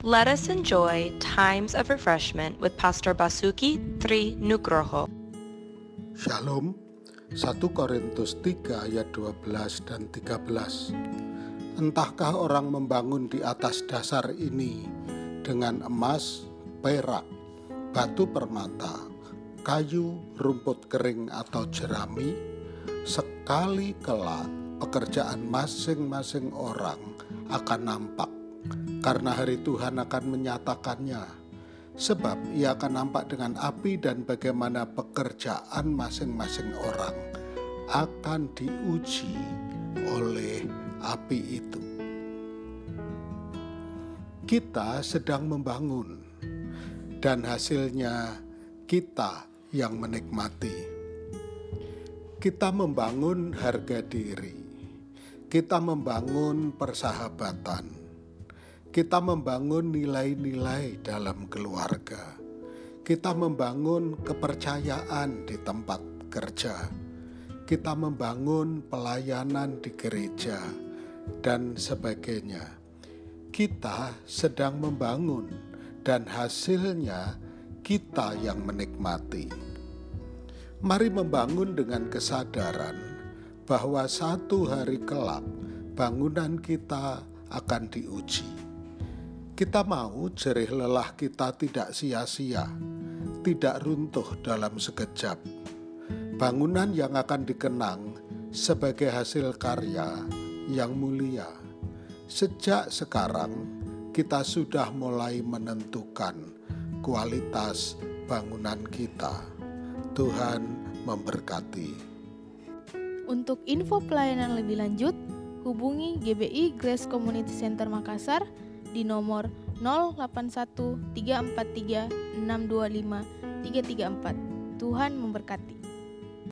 Let us enjoy times of refreshment with Pastor Basuki Tri Nugroho. Shalom. 1 Korintus 3 ayat 12 dan 13 Entahkah orang membangun di atas dasar ini dengan emas, perak, batu permata, kayu, rumput kering atau jerami? Sekali kelak pekerjaan masing-masing orang akan nampak karena hari Tuhan akan menyatakannya. Sebab ia akan nampak dengan api dan bagaimana pekerjaan masing-masing orang akan diuji oleh api itu. Kita sedang membangun dan hasilnya kita yang menikmati. Kita membangun harga diri. Kita membangun persahabatan kita membangun nilai-nilai dalam keluarga. Kita membangun kepercayaan di tempat kerja. Kita membangun pelayanan di gereja dan sebagainya. Kita sedang membangun dan hasilnya kita yang menikmati. Mari membangun dengan kesadaran bahwa satu hari kelak bangunan kita akan diuji kita mau jerih lelah kita tidak sia-sia, tidak runtuh dalam sekejap. Bangunan yang akan dikenang sebagai hasil karya yang mulia. Sejak sekarang, kita sudah mulai menentukan kualitas bangunan kita. Tuhan memberkati. Untuk info pelayanan lebih lanjut, hubungi GBI Grace Community Center Makassar di nomor 081343625334. Tuhan memberkati.